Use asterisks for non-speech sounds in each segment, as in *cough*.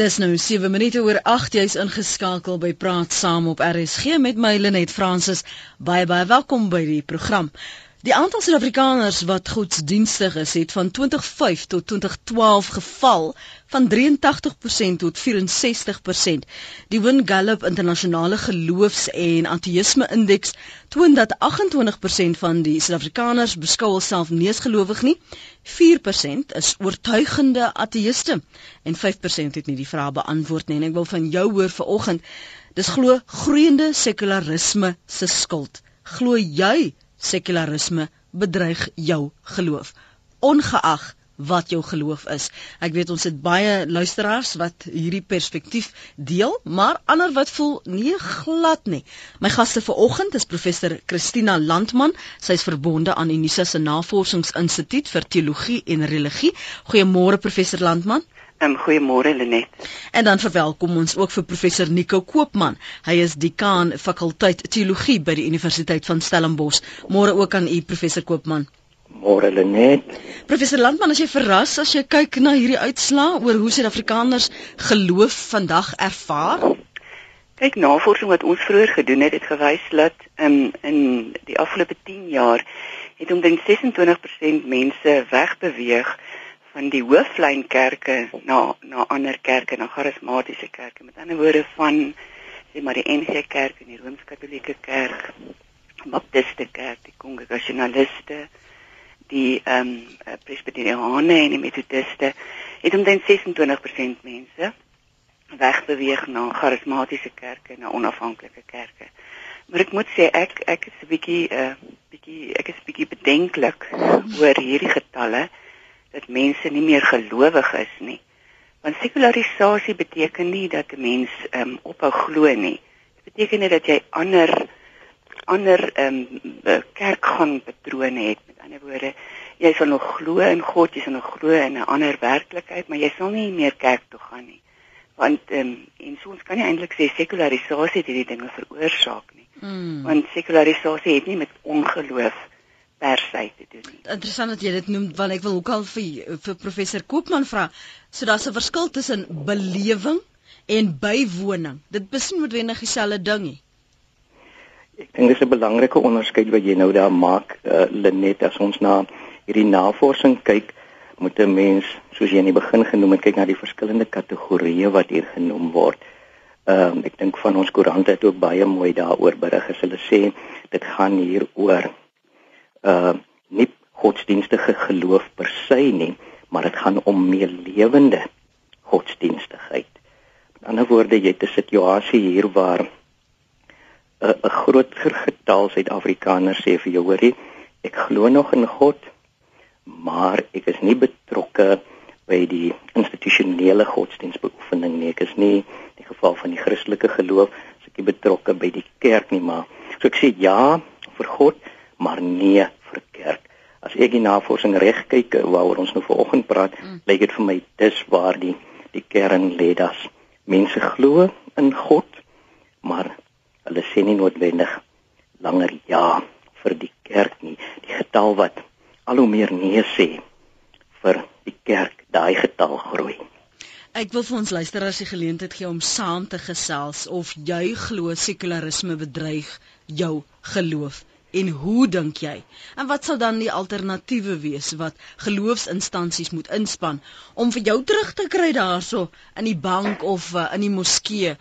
Dis nou 7 minute oor 8 jy's ingeskakel by Praat Saam op RSG met my Lenet Fransis. Baie baie welkom by die program. Die aantal Suid-Afrikaners wat godsdienstig is, het van 2005 tot 2012 geval van 83% tot 64%. Die Win Gallup internasionale geloofs- en ateïsme indeks toon dat 28% van die Suid-Afrikaners beskou hulself nie as gelowig nie. 4% is oortuigende ateïste en 5% het nie die vraag beantwoord nie. En ek wil van jou hoor vanoggend, dis glo groeiende sekularisme se skuld. Glo jy sekularisme bedreig jou geloof ongeag wat jou geloof is. Ek weet ons het baie luisteraars wat hierdie perspektief deel, maar ander wat voel nee glad nie. My gaste vanoggend is professor Christina Landman. Sy is verbonde aan Unisa se Navorsingsinstituut vir Teologie en Religie. Goeiemôre professor Landman. Um, Goeiemôre Lenet. En dan verwelkom ons ook vir professor Nico Koopman. Hy is dekaan fakulteit teologie by die Universiteit van Stellenbosch. Môre ook aan u professor Koopman. Môre Lenet. Professor Landman, as jy verras as jy kyk na hierdie uitslae oor hoe Suid-Afrikaners geloof vandag ervaar? Kyk, navorsing wat ons vroeër gedoen het, het gewys dat um, in die afgelope 10 jaar het omtrent 26% mense wegbeweeg van die hooflynkerke na na ander kerke, na charismatiese kerke. Met ander woorde van sê maar die NG Kerk en die Rooms-Katolieke Kerk, Baptiste Kerk, die Kongregasionaliste, die ehm um, Presbyteriane en die Methodiste het omtrent 26% mense wegbeweeg na charismatiese kerke, na onafhanklike kerke. Maar ek moet sê ek ek is 'n bietjie 'n uh, bietjie ek is bietjie bedenklik oor hierdie getalle dat mense nie meer gelowig is nie. Want sekularisasie beteken nie dat 'n mens ehm um, ophou glo nie. Dit beteken net dat jy ander ander ehm um, kerkgang patrone het. Met ander woorde, jy sal nog glo in God, jy sal nog glo in 'n ander werklikheid, maar jy sal nie meer kerk toe gaan nie. Want ehm um, en soms kan jy eintlik sê sekularisasie het hierdie dinge veroorsaak nie. Mm. Want sekularisasie het nie met ongeloof per se te doen nie. Interessant dat jy dit noem want ek wil ook al vir vir professor Koopman vra. So daar's 'n verskil tussen belewing en bywoning. Dit besin noodwendig dieselfde ding nie. Ek dink dis 'n belangrike onderskeid wat jy nou daar maak, uh, Lenet, as ons na hierdie navorsing kyk, moet 'n mens, soos jy in die begin genoem het, kyk na die verskillende kategorieë wat hier genoem word. Ehm um, ek dink van ons koerante het ook baie mooi daaroor berig. Hulle sê dit gaan hier oor uh nie godsdienstige geloof per se nie, maar dit gaan om meer lewende godsdienstigheid. Met ander woorde, jy het 'n situasie hier waar 'n uh, groter getal Suid-Afrikaners sê vir jou hoorie, ek glo nog in God, maar ek is nie betrokke by die institusionele godsdienstbeoefening nie. Ek is nie in die geval van die Christelike geloof, ek is betrokke by die kerk nie, maar so ek sê ja vir God, maar nee vir kerk. As ek die navorsing reg kyk waaroor ons nou vanoggend praat, mm. lyk dit vir my dis waar die die kern lê das. Mense glo in God, maar hulle sê nie noodwendig langer ja vir die kerk nie. Die getal wat al hoe meer nee sê vir die kerk, daai getal groei. Ek wil vir ons luisteraars die geleentheid gee om saam te gesels of jy glo sekularisme bedreig jou geloof. En hoe dink jy? En wat sal dan die alternatiewe wees wat geloofsinstansies moet inspann om vir jou terug te kry daarso in die bank of uh, in die moskee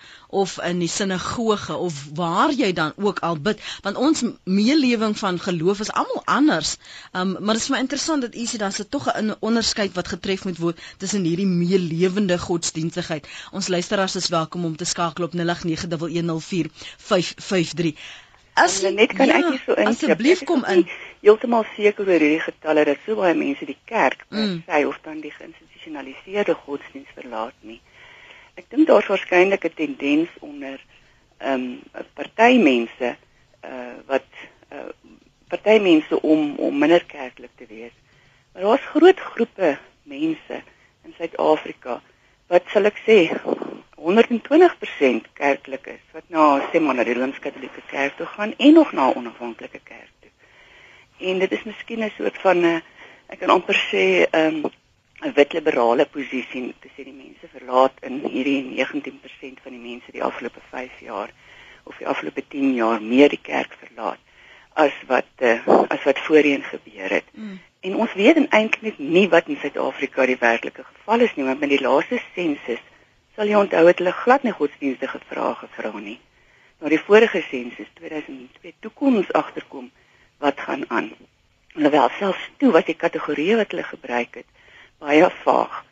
of in die sinagoge of waar jy dan ook al bid want ons meelewing van geloof is almal anders. Um, maar dit is my interessant dat u sê daar's tog 'n onderskeid wat getref moet word tussen hierdie meelewende godsdienstigheid. Ons luisteraars is welkom om te skakel op 0891104553. As jy net kan ja, ek hier so in asseblief kom in heeltemal seker oor hierdie getalle dat so baie mense die kerk mm. sê of dan die geïnstitusionaliseerde godsdienst verlaat nie. Ek dink daar's waarskynlik 'n tendens onder ehm um, party mense uh wat uh party mense om om minder kerklik te wees. Maar daar's groot groepe mense in Suid-Afrika wat sal ek sê 120% kerklik is wat na sê maar na die Rooms-Katolieke Kerk toe gaan en nog na 'n onafhanklike kerk toe. En dit is miskien 'n soort van 'n ek kan amper sê 'n um, 'n wit liberale posisie te sê die mense verlaat in hierdie 19% van die mense die afgelope 5 jaar of die afgelope 10 jaar meer die kerk verlaat as wat uh, as wat voorheen gebeur het. Mm. En ons weet eintlik nie wat in Suid-Afrika die werklike geval is nie, want met die laaste sensus sal jy onthou het hulle glad nie godsdienstige vrae gevra nie. Na die vorige sensus 2002 toe kon ons agterkom wat gaan aan. Alhoewel selfs toe was die kategorieë wat hulle gebruik het baie vaag.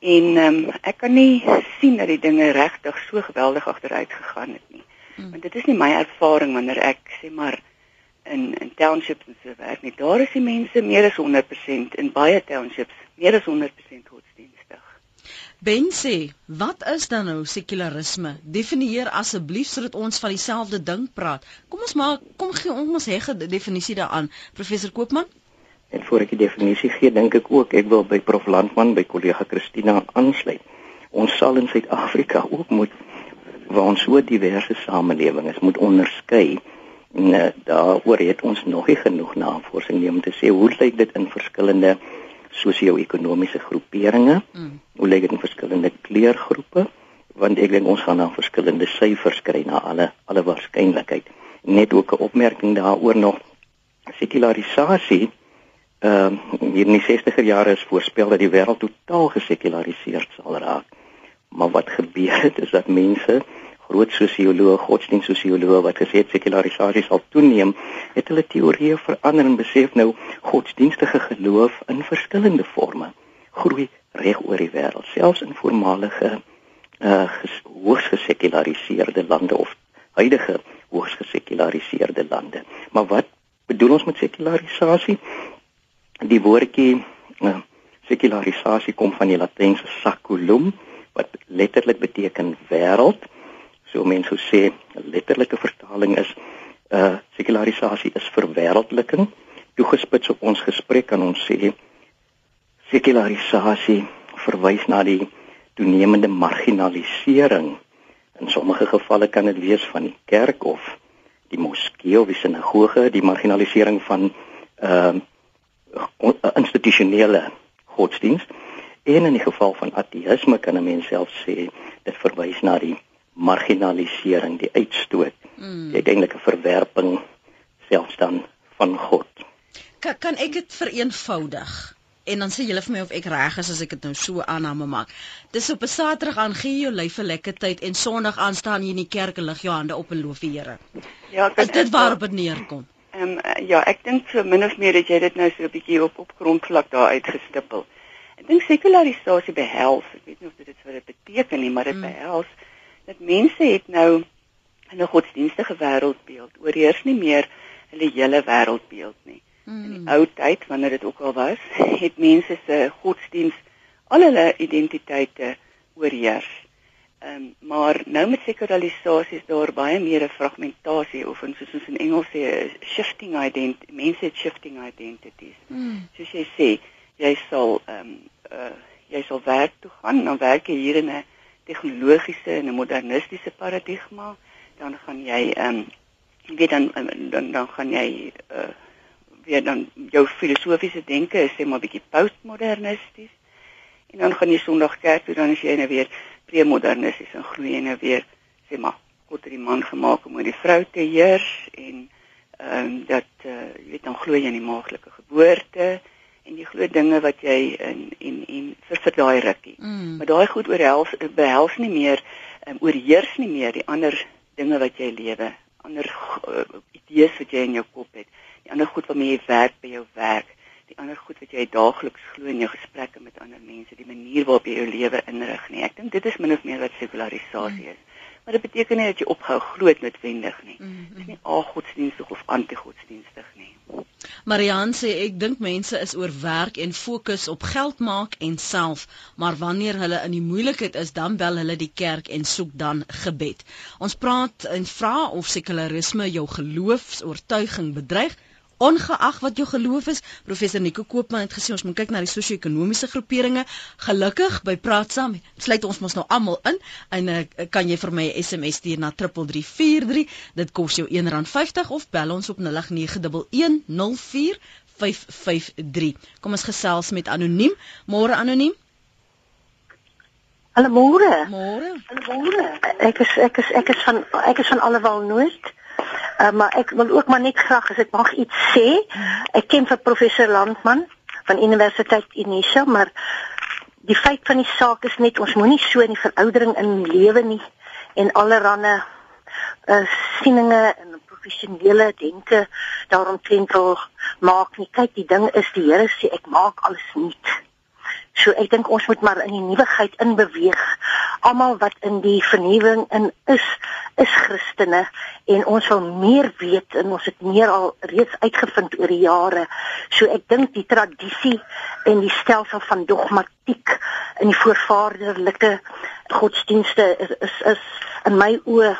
En ehm um, ek kan nie sien dat die dinge regtig so geweldig agteruit gegaan het nie. Hmm. Want dit is nie my ervaring wanneer ek sê maar in in townships en so werk nie. Daar is die mense meer as 100% in baie townships meer as 100% godsdienstig. Ben sê, wat is dan nou sekularisme? Definieer asseblief sodat ons van dieselfde ding praat. Kom ons maar kom gee ons hê 'n definisie daaraan. Professor Koopman? En voor ek die definisie gee, dink ek ook ek wil by Prof Landman by kollega Christina aansluit. Ons sal in Suid-Afrika *laughs* ook moet waar ons so diverse samelewing is, moet onderskei. En uh, daaroor het ons nog nie genoeg navorsing nie om te sê hoe lyk dit in verskillende sosio-ekonomiese groeperinge? Mm. Hoe lyk dit in verskillende kleurgroepe? Want ek dink ons gaan dan verskillende syfers kry na alle alle waarskynlikheid. Net ook 'n opmerking daaroor nog sekularisasie ehm uh, hier in die 60er jare is voorspel dat die wêreld totaal gesekulariseerd sal raak. Maar wat gebeur het is dat mense groot sosioloë, godsdienstsosioloë wat gesê het sekularisasie sal toeneem, het hulle teorieë verander en besef nou godsdienstige geloof in verskillende forme groei reg oor die wêreld, selfs in voormalige uh hoogs gesekulariseerde lande of huidige hoogs gesekulariseerde lande. Maar wat bedoel ons met sekularisasie? Die woordjie uh, sekularisasie kom van die Latynse saculum wat letterlik beteken wêreld. So mense sê 'n letterlike vertaling is uh sekularisasie is verwêreldliking. Toegespits op ons gesprek kan ons sê sekularisasie verwys na die toenemende marginalisering. In sommige gevalle kan dit wees van die kerk of die moskee of die sinagoge, die marginalisering van uh, institusionele godsdiens en in die geval van ateïsme kan 'n mens self sê dit verwys na die marginalisering, die uitstoot, mm. die uiteindelike verwerping selfs dan van God. Kan kan ek dit vereenvoudig? En dan sê julle vir my of ek reg is as ek dit nou so aanname maak. Dis op 'n Saterdag aan gee jou lyf 'n lekker tyd en Sondag aan staan jy in die kerk en lig jou hande op en loof die Here. Ja, kan dit waarop dit neerkom? Ehm um, ja, ek dink so min of meer dat jy dit nou so 'n bietjie op op grondvlak daar uitgestippel. Ek dink sekularisasie behels, ek weet nie of dit iets wat dit beteken nie, maar dit mm. behels dat mense het nou 'n godsdienstige wêreldbeeld. Oorheers nie meer hulle hele wêreldbeeld nie. Mm. In die mm. ou tyd wanneer dit ook al was, het mense se godsdiens al hulle identiteite oorheers. Ehm um, maar nou met sekularisasie is daar baie meer 'n fragmentasie of in soos ons in Engels sê shifting identity mense het shifting identities. Mm. Soos jy sê, jy sal ehm um, uh jy sal werk toe gaan, dan werk jy hier in 'n tegnologiese en 'n modernistiese paradigma, dan gaan jy ehm um, weet dan dan dan gaan jy uh weer dan jou filosofiese denke is sê maar bietjie postmodernisties. En dan gaan jy Sondag kerk toe dan as jy nou weer premodernisties en glo jy nou weer sê maar God het die man gemaak om oor die vrou te heers en ehm um, dat uh, jy weet dan glo jy in die maaglike geboorte en jy glo dinge wat jy in en en vir vir daai rukkie. Mm. Maar daai goed oorhels behels nie meer um, oorheers nie meer die ander dinge wat jy lewe, ander uh, idees wat jy in jou kop het, die ander goed waarmee jy werk by jou werk die ander goed wat jy daagliks glo in jou gesprekke met ander mense, die manier waarop jy jou lewe inrig nie. Ek dink dit is min of meer wat sekularisasie mm. is. Maar dit beteken nie dat jy ophou glo noodwendig nie. Mm, mm. Dit is nie agodsdienstig of antigodsdienstig nie. Marianne sê ek dink mense is oorwerk en fokus op geld maak en self, maar wanneer hulle in die moeilikheid is, dan bel hulle die kerk en soek dan gebed. Ons praat en vra of sekularisme jou geloofs-oortuiging bedreig ongeag wat jou geloof is. Professor Nico Koopman het gesê ons moet kyk na die sosio-ekonomiese groeperinge. Gelukkig by Praat Saam sluit ons mos nou almal in en uh, kan jy vir my 'n SMS stuur na 3343. Dit kos jou R1.50 of bel ons op 0891104553. 553. Kom ons gesels met anoniem. Môre anoniem. Hallo môre. Môre. Môre. Ek is ek is ek is van ek is van Allewal Noord. Uh, maar ek wil ook maar net graag as ek mag iets sê. Ek ken vir professor Landman van Universiteit Unisa, maar die feit van die saak is net ons moenie so in die veroudering in lewe nie en allerlei uh, sieninge en professionele denke daaromtrent maak nie. Kyk, die ding is die Here sê ek maak alles nuut. So ek dink ons moet maar in die nuwigheid inbeweeg. Almal wat in die vernuwing in is, is Christene en ons wil meer weet en ons het meer al reeds uitgevind oor die jare. So ek dink die tradisie en die stelsel van dogmatiek in die voorvaderlike godsdienste is is, is in my oë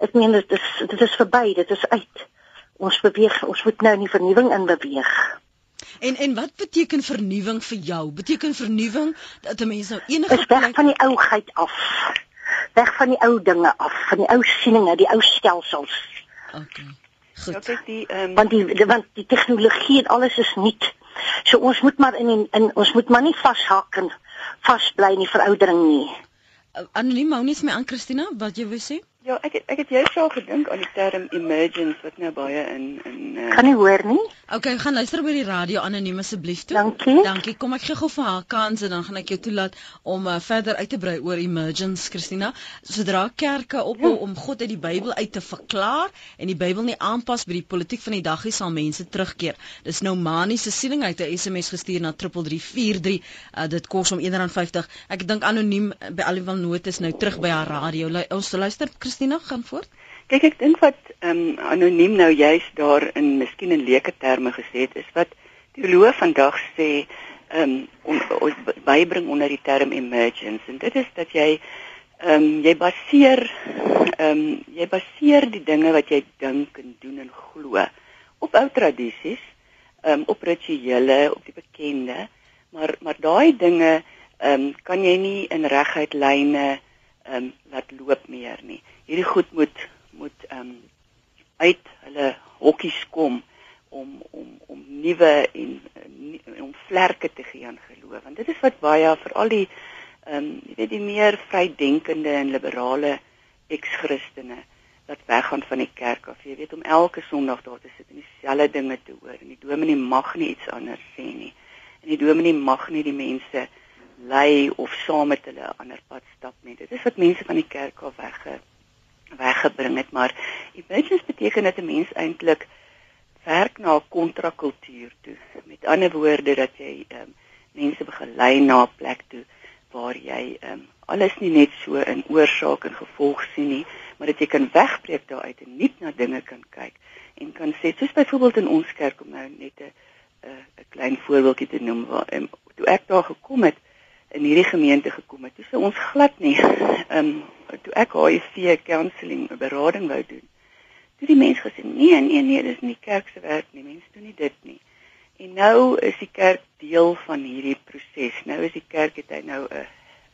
ek meen dit is dit is verby, dit is uit. Ons beweeg, ons moet nou in die vernuwing inbeweeg. En en wat beteken vernuwing vir jou? Beteken vernuwing dat 'n mens nou enige is weg van die ouheid af. Weg van die ou dinge af, van die ou sieninge, die ou stelsels. OK. Goed. Ja, kyk die um... want die want die tegnologie en alles is nuut. So ons moet maar in in, in ons moet maar nie vashak en vasbly in die veroudering nie. Uh, Anoniem hou nie my aan Christina, wat jy wou sê? Ja, ek het, ek het jy self gedink aan die term emergence wat nou baie in in uh... Kan nie hoor nie. Okay, gaan luister by die radio anoniem asseblief toe. Dankie. Dankie. Kom ek gee gou vir haar kans en dan gaan ek jou toelaat om uh, verder uit te brei oor emergence, Christina. Sodra kerke ophou ja. om God uit die Bybel uit te verklaar en die Bybel nie aanpas by die politiek van die dag nie, sal mense terugkeer. Dis nou maniese siening uit 'n SMS gestuur na 3343. Uh, dit kos om R1.50. Ek dink anoniem by Aliwal Notas nou terug by haar radio. Ons luister Christina gaan voort. Kyk ek dink wat ehm um, anoniem nou juist daar in miskien in leuke terme gesê het is wat teoloë vandag sê ehm um, ons bybring onder die term emergence en dit is dat jy ehm um, jy baseer ehm um, jy baseer die dinge wat jy dink en doen en glo op ou tradisies, ehm um, op rituele, op die bekende, maar maar daai dinge ehm um, kan jy nie in reguit lyne ehm um, laat loop meer nie. Hierdie goed moet moet ehm um, uit hulle hokkies kom om om om nuwe en uh, om vlerke te gee aan geloof. Want dit is wat baie veral die ehm um, jy weet die meer vrydenkende en liberale ex-Christene wat weggaan van die kerk af. Jy weet om elke sonderdag daar te sit en dieselfde dinge te hoor. En die dominee mag nie iets anders sê nie. En die dominee mag nie die mense lei of saam met hulle 'n ander pad stap nie. Dit is wat mense van die kerk af wegge weggebring het maar emergence beteken dat 'n mens eintlik werk na 'n kontrakultuur toe. Met ander woorde dat jy um, mense begelei na 'n plek toe waar jy um, alles nie net so in oorsaak en gevolg sien nie maar dat jy kan wegbreek daaruit en nie na dinge kan kyk en kan sê soos byvoorbeeld in ons kerk om nou net 'n 'n klein voorbeeldjie te noem waar um, toe ek daar gekom het in hierdie gemeente gekom het. Dis vir ons glad nie. Ehm um, toe ek HIV counselling berading wou doen. Toe die mense gesê nee nee nee, dis nie kerk se werk nie. Mense doen nie dit nie. En nou is die kerk deel van hierdie proses. Nou is die kerk het hy nou 'n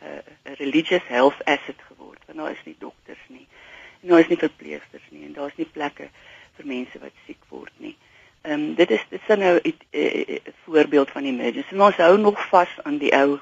'n religious health asset geword. Want daar is nie dokters nie. En daar is nie verpleegsters nie en daar's nie plekke vir mense wat siek word nie. Ehm um, dit is dit is nou 'n voorbeeld van emergency. Maar ons hou nog vas aan die ou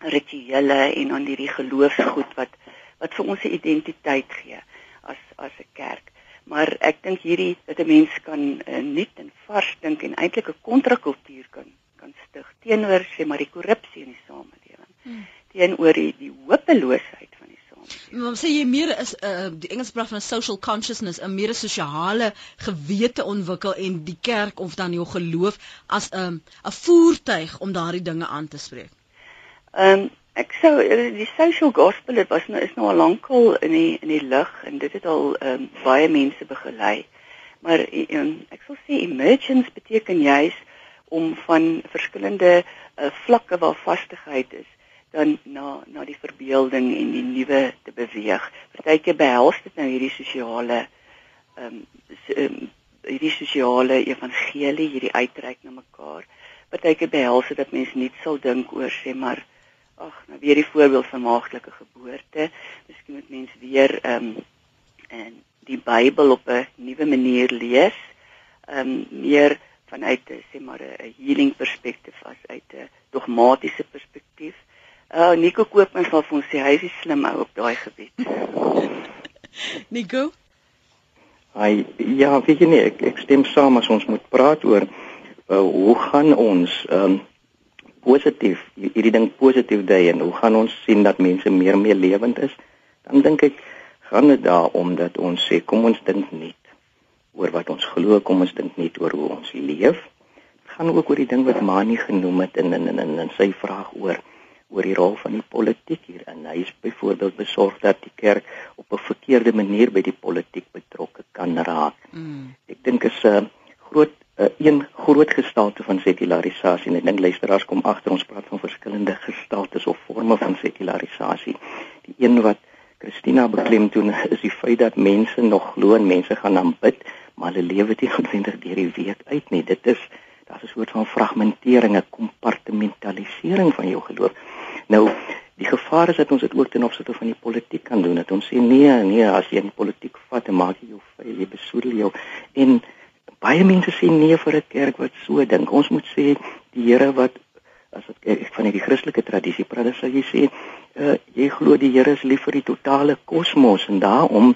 rituele en aan hierdie geloofsgoed wat wat vir ons 'n identiteit gee as as 'n kerk. Maar ek dink hierdie dat 'n mens kan uh, nuut en vars dink en eintlik 'n kontrakultuur kan kan stig teenoor sê maar die korrupsie in die samelewing. Hmm. Teenoor die, die hopeloosheid van die samelewing. Maar sê jy meer is uh, die Engels praat van social consciousness, 'n meer sosiale gewete ontwikkel en die kerk of dan jou geloof as 'n um, 'n voertuig om daardie dinge aan te spreek. Ehm um, ek sou die social gospel dit was nou is nou al lankal in die in die lig en dit het al ehm um, baie mense begelei. Maar um, ek sou sê emergence beteken juis om van verskillende uh, vlakke waar vastigheid is dan na na die verbeelding en die nuwe te beweeg. Partyke behels dit nou hierdie sosiale ehm um, hierdie sosiale evangelie, hierdie uitreik na mekaar. Partyke behels dit dat mense nie sal dink oor sê maar ag, nou weer die voorbeeld van maagdelike geboorte. Miskien moet mense weer ehm um, en die Bybel op 'n nuwe manier lees. Ehm um, meer vanuit 'n sê maar 'n healing perspektief as uit 'n dogmatiese perspektief. Uh Nico Koopman sal vir ons sê hy is slim ou op daai gebied. *laughs* Nico? Hy ja, weet jy nie, ek ek stem saam as ons moet praat oor uh, hoe gaan ons um positief hierdie ding positief dui en hoe gaan ons sien dat mense meer en meer lewend is? Dan dink ek gaan dit daaroor dat ons sê kom ons dink nie oor wat ons glo, kom ons dink net oor hoe ons leef. Dit gaan ook oor die ding wat Mani genoem het in in in in sy vraag oor oor die rol van die politiek hier en hy is byvoorbeeld besorg dat die kerk op 'n verkeerde manier by die politiek betrokke kan raak. Mm. Ek dink is 'n groot uh, een groot gestalte van sekularisasie en ek dink luisteraars kom agter ons praat van verskillende gestaltes of forme van sekularisasie. Die een wat Christina beklemtoon *laughs* is die feit dat mense nog glo en mense gaan aanbid, maar hulle lewe dit noodwendig deur die week uit nie. Dit is daar's 'n soort van fragmentering, 'n kompartmentalisering van jou geloof. Nou, die gevaar is dat ons dit ook ten opsigte van die politiek kan doen. Dat ons sê nee, nee, as jy in politiek vat, dan maak jy jou vuil, jy besoedel jou. En baie mense sê nee vir 'n kerk wat so dink. Ons moet sê die Here wat as dit van die Christelike tradisie praat, dan sal jy sê, uh, jy glo die Here is lief vir die totale kosmos en daarom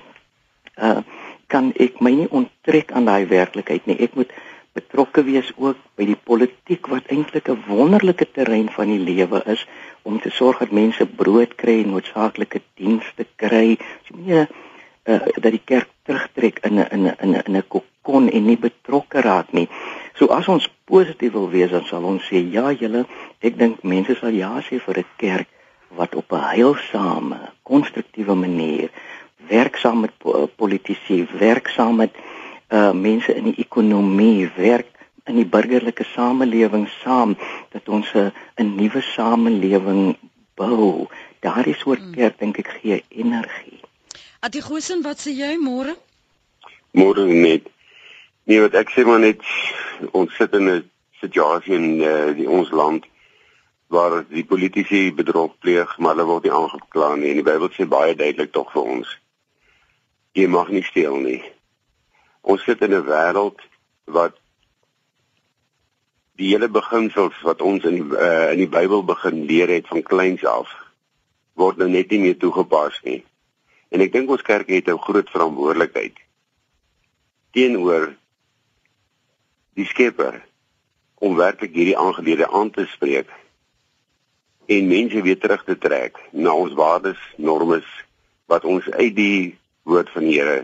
uh, kan ek my nie onttrek aan daai werklikheid nie. Ek moet betrokke wees ook by die politiek wat eintlik 'n wonderlike terrein van die lewe is om te sorg dat mense brood kry en noodsaaklike dienste kry. So nie uh, dat die kerk terugtrek in 'n in 'n in 'n 'n kokon en nie betrokke raak nie. So as ons positief wil wees, dan sal ons sê ja, julle, ek dink mense sal ja sê vir 'n kerk wat op 'n heilsame, konstruktiewe manier werksaam met politici, werksaam met uh mense in die ekonomie werk in die burgerlike samelewing saam dat ons 'n 'n nuwe samelewing bou. Daardie soort hmm. kerk dink ek gee energie. Atigosen, wat sê jy môre? Môre net. Nee, wat ek sê maar net ons sit in 'n situasie in uh, die ons land waar die politici bedrog pleeg, maar hulle word nie aangekla nie. En die Bybel sê baie duidelik tog vir ons: Jy mag nie steel nie. Ons sit in 'n wêreld wat die hele beginsels wat ons in die, uh, in die Bybel begin leer het van kleins af word nou net nie meer toegepas nie. En ek dink ons kerk het 'n groot verantwoordelikheid teenoor die Skepper om werklik hierdie aangelede aan te spreek en mense weer terug te trek na ons waardes, normes wat ons uit die woord van die Here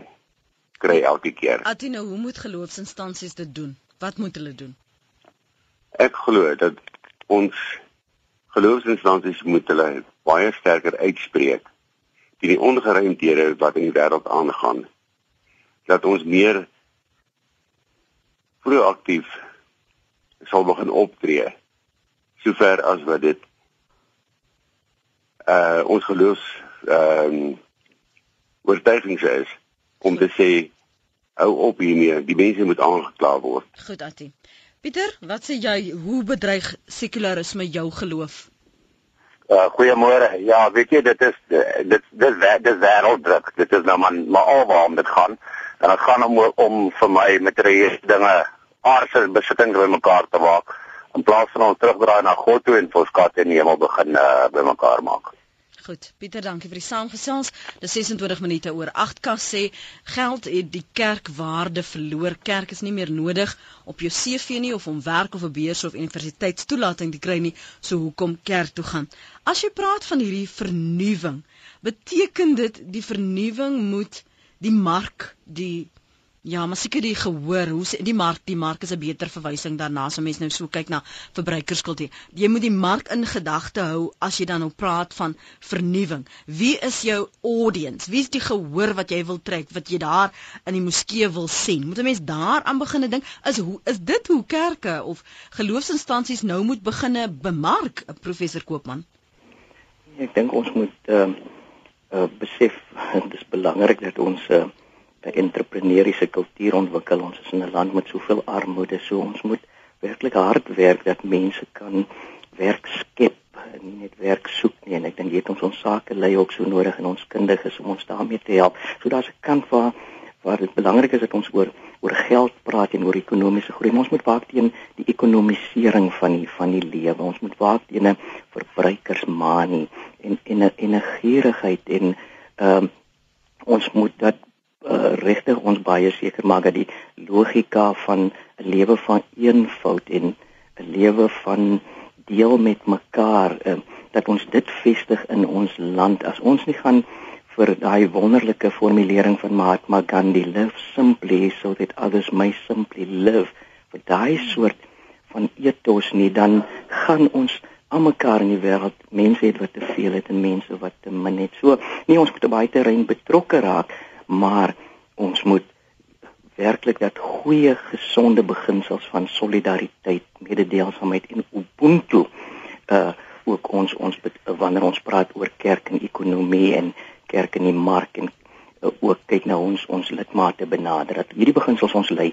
kry elke keer. Atino, hoe moet geloofsinstansies dit doen? Wat moet hulle doen? Ek glo dat ons geloofsinstansies moet hulle baie sterker uitspreek teen die ongeruimdhede wat in die wêreld aangaan. Dat ons meer proaktief sal begin optree sover as wat dit uh ons geloofs ehm um, oortuigings is om te sê hou op hiermee, die mense moet aangekla word. Goed, Ati. Pieter, wat sê jy, hoe bedreig sekularisme jou geloof? Uh goeiemôre. Ja, weet jy dit is dit dit dit wêrelddruk. Dit is nou maar maar alwaar dit gaan. En dit gaan om om vir my materiële dinge aardse besittings bymekaar te maak in plaas van om terugdraai na God toe en vir skat in die hemel begin uh, bymekaar maak. Goed, Pieter, dankie vir die saamgesels. Dis 26 minute oor 8 kas sê geld het die kerk waarde verloor. Kerk is nie meer nodig op jou CV nie of om werk of 'n beurs of universiteitstoelating te kry nie. So hoekom kerk toe gaan? As jy praat van hierdie vernuwing, beteken dit die vernuwing moet die mark, die Ja, maar seker die gehoor, hoe sê die mark, die mark is 'n beter verwysing daarna as 'n mens nou so kyk na verbruikerskultuur. Jy moet die mark in gedagte hou as jy dan nou praat van vernuwing. Wie is jou audience? Wie is die gehoor wat jy wil trek, wat jy daar in die moskee wil sien? Moet 'n mens daaraan begin dink? Is hoe is dit hoe kerke of geloofsinstansies nou moet begine bemark, professor Koopman? Ek dink ons moet ehm uh, uh, besef *laughs* dit is belangrik dat ons uh, 'n entrepreneursiese kultuur ontwikkel. Ons is in 'n land met soveel armoede, so ons moet werklik hard werk dat mense kan werk skep en nie net werk soek nie. En ek dink het ons ons sake lei ook so nodig en ons kundiges om ons daarmee te help. So daar's 'n kant waar waar dit belangrik is dat ons oor oor geld praat en oor ekonomiese groei. Maar ons moet waak teen die ekonomisering van die van die lewe. Ons moet waak teen 'n verbruikersmanie en en 'n en 'n gierigheid en ehm um, ons moet dat uh, regtig ons baie seker maak dat die logika van 'n lewe van eenvoud en 'n lewe van deel met mekaar uh, dat ons dit vestig in ons land. As ons nie gaan vir daai wonderlike formulering van Mahatma Gandhi live simply so that others may simply live vir daai soort van ethos nie dan gaan ons almekaar in die wêreld mense het wat te veel het en mense wat te min het. So nie ons moet op baie terrein betrokke raak maar ons moet werklik dat goeie gesonde beginsels van solidariteit, mededeelsaamheid en ubuntu uh ook ons ons wanneer ons praat oor kerk en ekonomie en kerk in die mark en uh, ook kyk na ons ons lidmate benader dat hierdie beginsels ons lei.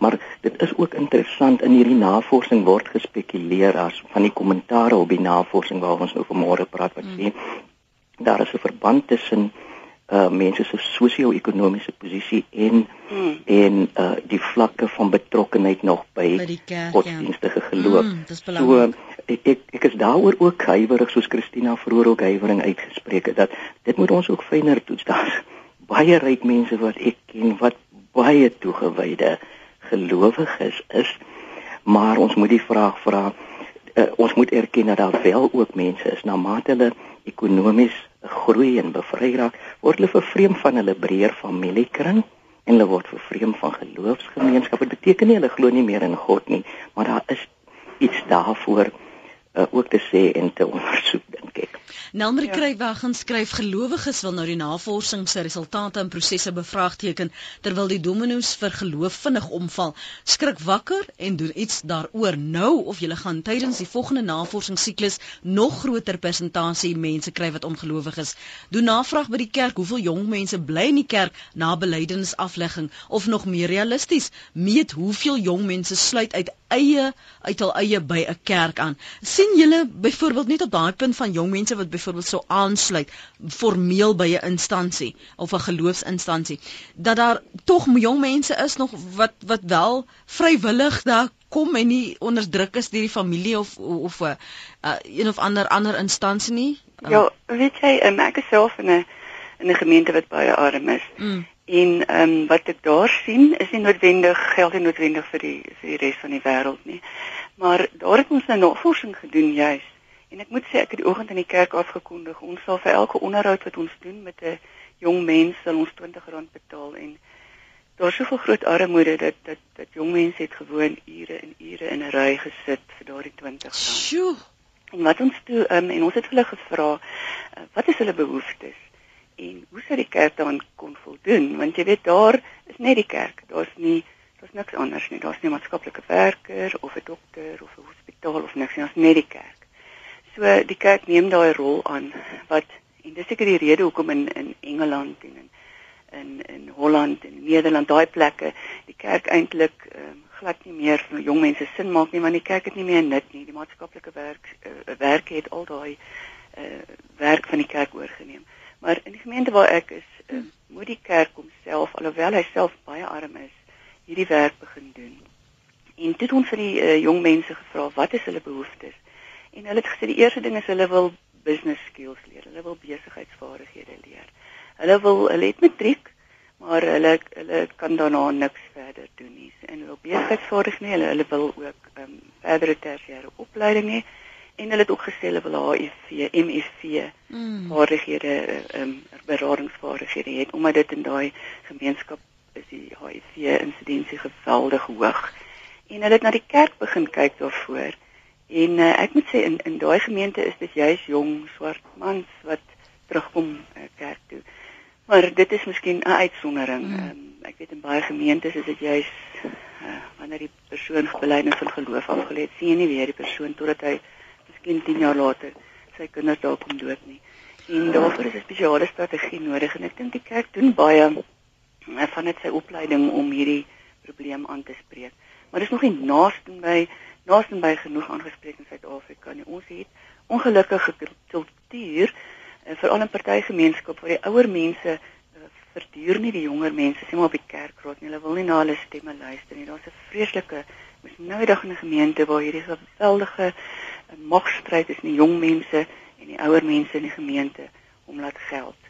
Maar dit is ook interessant in hierdie navorsing word gespekuleer as van die kommentare op die navorsing waaroor ons nou vanmôre praat wat sê mm. daar is 'n verband tussen uh mense se sosio-ekonomiese posisie en mm. en uh die vlakke van betrokkenheid nog by, by ja. godsdienstige ja. geloof. Mm, so ek ek is daaroor ook huiwerig soos Christina vroeër ook huiwering uitgespreek het dat dit moet ons ook fyner toets. *laughs* Daar's baie ryk mense wat ek ken wat baie toegewyde gelowiges is, maar ons moet die vraag vra uh, ons moet erken dat daar wel ook mense is na mate hulle ekonomies groei en bevry raak, word hulle vervreem van hulle breër familiekring en hulle word vervreem van geloofsgemeenskappe. Dit beteken nie hulle glo nie meer in God nie, maar daar is iets daarvoor uh, ook te sê en te ondersoek dink ek. Nelmer ja. Kruiwag gaan skryf gelowiges wil nou die navorsing se resultate en prosesse bevraagteken terwyl die dominos vir geloof vinnig omval. Skrik wakker en doen iets daaroor nou of jy gaan tydens die volgende navorsingssiklus nog groter persentasie mense kry wat ongelowig is. Doen navraag by die kerk hoeveel jong mense bly in die kerk na belydenisaflegging of nog meer realisties meet hoeveel jong mense sluit uit eie uit hul eie by 'n kerk aan. sien julle byvoorbeeld net op daai punt van jong mense wat byvoorbeeld sou aansluit formeel by 'n instansie of 'n geloofsinstansie dat daar tog jong mense is nog wat wat wel vrywillig daar kom en nie onderdruk is deur die familie of of 'n uh, een of ander ander instansie nie. Uh, ja, weet jy, ek is self in 'n in 'n gemeente wat baie arm is. Mm. En ehm um, wat ek daar sien is nie noodwendig geld nie noodwendig vir die vir die res van die wêreld nie. Maar daar het ons nou navorsing gedoen juis En ek moet sê ek het die oggend in die kerk afgekondig. Ons sal vir elke onderhoud wat ons doen met 'n jong mens sal ons R20 betaal en daar's soveel groot armoede dat dat dat jong mense het gewoon ure en ure in 'n ry gesit vir daardie R20. Sjoe. En wat ons toe um, en ons het hulle gevra uh, wat is hulle behoeftes en hoe sou die kerk dan kon voldoen want jy weet daar is net die kerk. Daar's nie daar's niks anders nie. Daar's nie maatskaplike werker of 'n dokter of 'n hospitaal of niks nie. Daar's net die kerk. So die kerk neem daai rol aan wat en dis seker die rede hoekom in in Engeland en in in in Holland en Nederland daai plekke die kerk eintlik um, glad nie meer vir jong mense sin maak nie want die kerk het nie meer nut nie. Die maatskaplike werk uh, werk het al daai uh, werk van die kerk oorgeneem. Maar in die gemeente waar ek is uh, moet die kerk homself alhoewel hy self baie arm is hierdie werk begin doen. En dit ons vir die uh, jong mense gevra wat is hulle behoeftes En hulle het gesê die eerste ding is hulle wil business skills leer. Hulle wil besigheidsvaardighede leer. Hulle wil hulle het matriek, maar hulle hulle kan daarna niks verder doen nie. En hulle wil besigheidsvaardighede, hulle hulle wil ook ehm um, verdere tersiêre opleiding hê en hulle het ook gesê hulle wil HIV, MSV mm. vaardighede ehm um, beradingsvaardighede hê omdat dit in daai gemeenskap is die HIV insidensie geweldig hoog. En hulle het na die kerk begin kyk daarvoor. En uh, ek moet sê in in daai gemeente is dit juis jong swart mans wat terugkom uh, kerk toe. Maar dit is miskien 'n uitsondering. Mm. Um, ek weet in baie gemeentes is dit juis uh, wanneer die persoon belydenis van geloof afgelê het, sien jy nie weer die persoon totdat hy miskien 10 jaar later sy kinders daar kom dood nie. En daarvoor is 'n spesiale strategie nodig en ek dink die kerk doen baie van dit sy opleiding om hierdie probleem aan te spreek. Maar dit is nog nie naaste by naaste by genoeg aangespreek in Suid-Afrika nie. Ons het ongelukkige kultuur uh, veral in partygemeenskap waar die ouer mense uh, verduur nie die jonger mense sê maar op die kerkraad nie. Hulle wil nie na hulle stemme luister nie. Daar's 'n vreeslike mens nou dag in 'n gemeente waar hierdie geweldige magstryd is in die jong mense en die ouer mense in die gemeente om laat geld.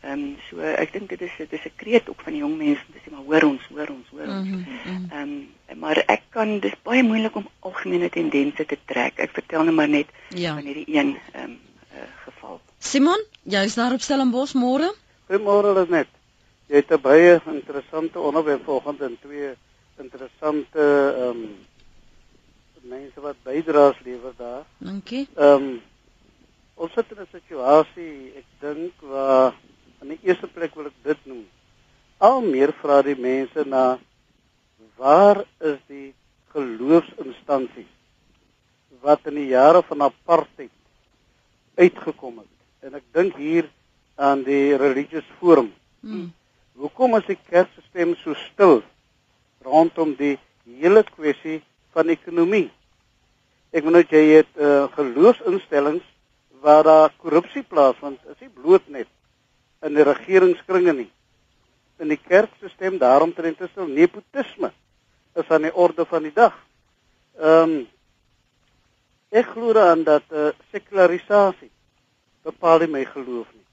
Ehm um, so ek dink dit is dit is 'n kreet ook van die jong mense om te sê maar hoor ons, hoor ons, hoor ons. Mhm, mhm. Ehm mm um, maar ek kan dis baie moeilik om algemene tendense te trek. Ek vertel net maar net ja. van hierdie een ehm um, uh, geval. Simon, jy's daar op Stellenbosch môre? Goeiemôre net. Jy het 'n baie interessante onderwerp vanoggend en twee interessante ehm um, mense wat bydraes lewer daar. Dankie. Ehm um, ons sit in 'n situasie, ek dink waar In die eerste plek wil ek dit noem. Al meer vra die mense na waar is die geloofsinstansies wat in die jare van apartheid uitgekom het. En ek dink hier aan die religious forum. Hmm. Hoekom is die kerkstelsel so stil rondom die hele kwessie van ekonomie? Ek bedoel jy het uh, geloofsinstellings waar daar korrupsie plaasvind, is nie bloot net in die regeringskringe nie. In die kerkstelsel daarom trend is nepotisme is aan die orde van die dag. Ehm um, ek glo dan dat uh, sekularisasie bepaal my geloof nie.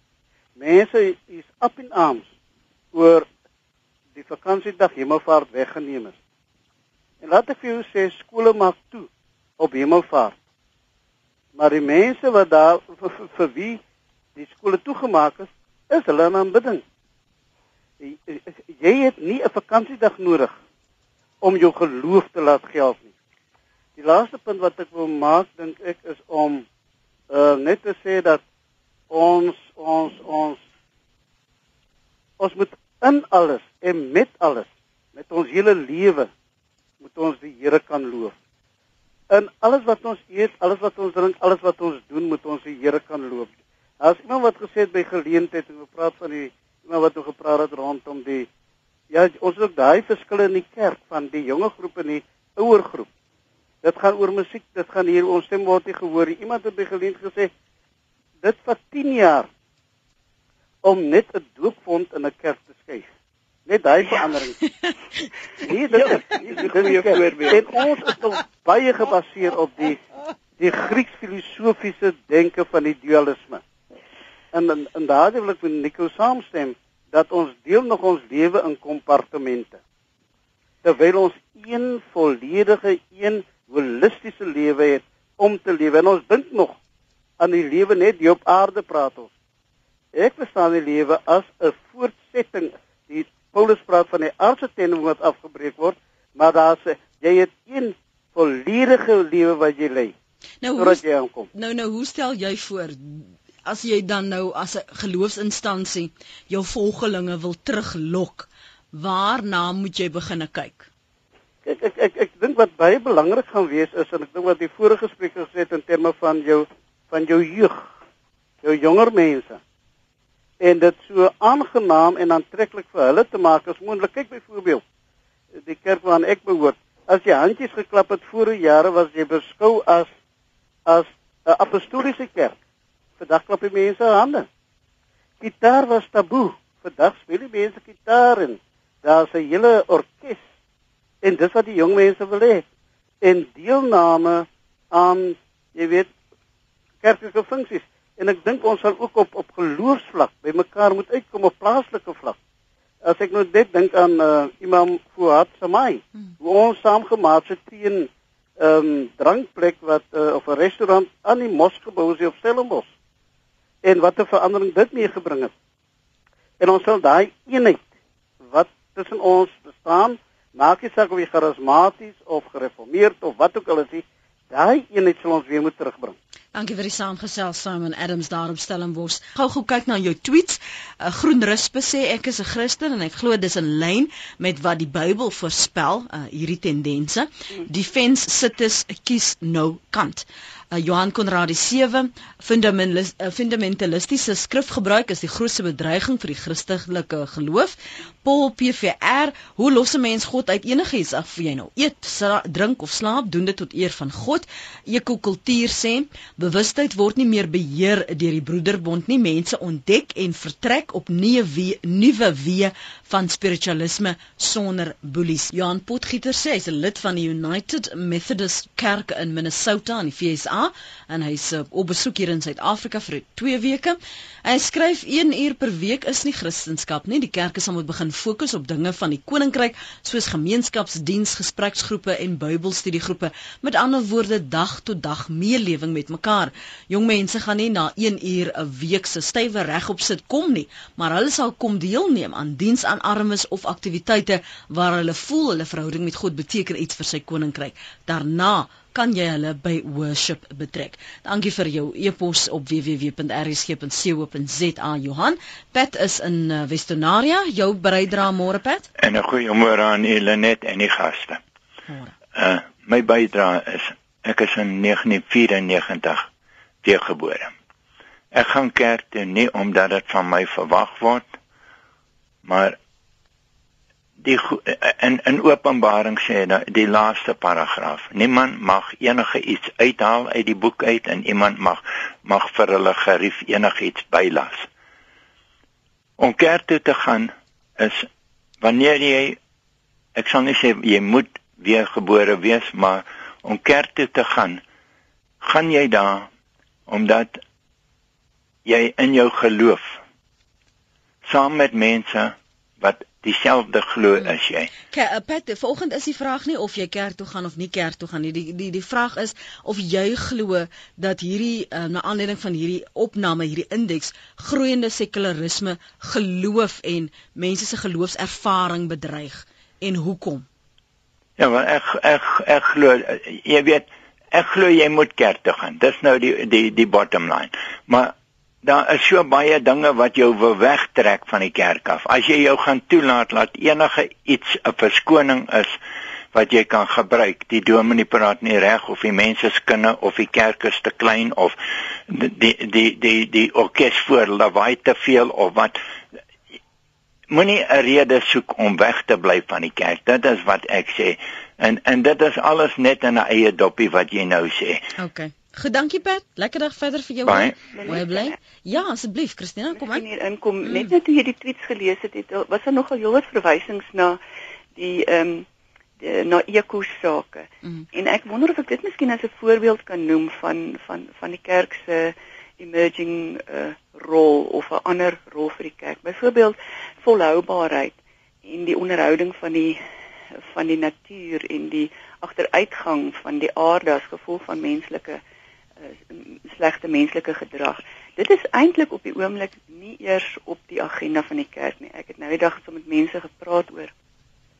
Mense is up in arms oor die vakansiedag Hemelvaart weggeneem is. En laat ek vir jou sê skole maak toe op Hemelvaart. Maar die mense wat daar vir, vir, vir wie die skole toegemaak is, is hulle in aanbidding. Jy het nie 'n vakansiedag nodig om jou geloof te laat geld nie. Die laaste punt wat ek wil maak dink ek is om uh, net te sê dat ons ons ons ons moet in alles en met alles met ons hele lewe moet ons die Here kan loof. In alles wat ons eet, alles wat ons drink, alles wat ons doen, moet ons die Here kan loof. As iemand wat gesê het by geleentheid en gepraat van die iemand wat nou gepraat het rondom die ja ons het ook daai verskille in die kerk van die jonger groep en die ouer groep. Dit gaan oor musiek, dit gaan hier ons stem word nie gehoor nie. Iemand het by geleentheid gesê dit vat 10 jaar om net 'n doopvond in 'n kerk te skuif. Net daai verandering. *laughs* Nee, dit is nie 'n goeie voorbeeld. En ons is nog baie gebaseer op die die Grieks filosofiese denke van die dualisme en in, in daardie wil ek met Nico saamstem dat ons deel nog ons lewe in kompartemente. Terwyl ons een volledige, een holistiese lewe het om te lewe en ons dink nog aan die lewe net hier op aarde praat ons. Ek verstaan die lewe as 'n voortsetting. Die Paulus praat van die aardse tending wat afgebreek word, maar daar's jy het een volledige lewe wat jy lei. Nou, hoe, nou nou hoe stel jy voor as jy dan nou as 'n geloofsinstansie jou volgelinge wil teruglok, waarna moet jy begine kyk? Ek ek ek ek dink wat baie belangrik gaan wees is en ek dink wat die vorige spreker gesê het in terme van jou van jou jeug, jou jonger mense. En dit so aangenaam en aantreklik vir hulle te maak as moontlik. Kyk byvoorbeeld die kerk waaraan ek behoort. As jy handjies geklap het voor jare was jy beskou as as 'n apostoliese kerk. Vandag klap die mense hande. Gitaar was taboe. Vandag speel die mense gitaar en daar's 'n hele orkes. En dis wat die jong mense wil hê. En deelname aan, jy weet, kerklike funksies. En ek dink ons sal ook op op geloofsvlak by mekaar moet uitkom op plaaslike vlak. As ek nou net dink aan uh, Imam Fuad Samai, hmm. hoe ons saamgemaak het teen 'n um, ehm, drankplek wat uh, of 'n restaurant aan die mosgebou is op Stellenbosch en wat 'n verandering dit meegebring het. En ons sal daai eenheid wat tussen ons bestaan, maak nie saak of jy charismaties of gereformeerd of wat ook al is, daai eenheid sal ons weer moet terugbring. Dankie vir die saamgesels Simon Adams daar op Stellenbosch. Gou gou kyk na jou tweets. 'n uh, Groen Rispe sê ek is 'n Christen en ek glo dis in lyn met wat die Bybel voorspel, uh, hierdie tendense. Die fens sit is kies nou kant uh, Johan Konrad die 7 fundamentalistiese skrifgebruik is die grootste bedreiging vir die Christelike geloof. Paul PVR, hoe los 'n mens God uit enigiets af vir jy nou? Eet, drink of slaap, doen dit tot eer van God. Ekokultuur sê, bewustheid word nie meer beheer deur die broederbond nie. Mense ontdek en vertrek op nuwe nuwe weë van spiritualisme sonder boelies. Johan Potgieter sê hy's 'n lid van die United Methodist Kerk in Minnesota in die VSA en hy's uh, op besoek hier in Suid-Afrika vir 2 weke. Hy skryf 1 uur per week is nie Christendom nie. Die kerke sal moet begin fokus op dinge van die koninkryk soos gemeenskapsdiens, gespreksgroepe en Bybelstudiegroepe. Met ander woorde, dag tot dag meelewing met mekaar. Jong mense gaan nie na 1 uur 'n week se stywe regop sit kom nie, maar hulle sal kom deelneem aan diens aan armes of aktiwiteite waar hulle voel hulle verhouding met God beteken iets vir sy koninkryk. Daarna kan jy hulle by worship betrek. Dankie vir jou e-pos op www.rsg.co.za Johan. Pat is in uh, Westonaria. Jou bydrae môre Pat? En 'n goeie môre aan Helenet en die gaste. Môre. Uh my bydrae is ek is in 1994 teëgebore. Ek gaan kerk toe nie omdat dit van my verwag word maar die in in Openbaring sê nou die laaste paragraaf. Niemand mag enige iets uithaal uit die boek uit en iemand mag mag vir hulle gerief enigiets bylas. Om kerk toe te gaan is wanneer jy ek sal nie sê jy moet weer gebore wees maar om kerk toe te gaan gaan jy daar omdat jy in jou geloof saam met mense wat dieselfde glo hmm. as jy. Kyk, uh, Pat, volgende is die vraag nie of jy kerk toe gaan of nie kerk toe gaan nie. Die die die vraag is of jy glo dat hierdie uh, na aanleiding van hierdie opname, hierdie indeks groeiende sekularisme geloof en mense se geloofservaring bedreig en hoekom? Ja, want ek ek ek glo jy weet ek glo jy moet kerk toe gaan. Dis nou die die die bottom line. Maar daar is so baie dinge wat jou wil wegtrek van die kerk af. As jy jou gaan toelaat dat enige iets 'n verskoning is wat jy kan gebruik, die dominee praat nie reg of die mense se kinne of die kerk is te klein of die die die die, die orkes voor lawaai te veel of wat moenie 'n rede soek om weg te bly van die kerk. Dit is wat ek sê. En en dit is alles net in 'n eie doppie wat jy nou sê. Okay. Goed, dankie Pat. Lekker dag verder vir jou. Mooi bly. Ja, asseblief, Christina, kom aan. Hier inkom. Mm. Net net hoe jy die tweets gelees het, het was daar nogal heelwat verwysings na die ehm um, na eko sake. Mm. En ek wonder of ek dit miskien as 'n voorbeeld kan noem van van van die kerk se emerging uh, rol of 'n ander rol vir die kerk. Byvoorbeeld volhoubaarheid en die onderhouding van die van die natuur en die agteruitgang van die aarde as gevolg van menslike uh, slegte menslike gedrag. Dit is eintlik op die oomblik nie eers op die agenda van die kerk nie. Ek het nou die dag so met mense gepraat oor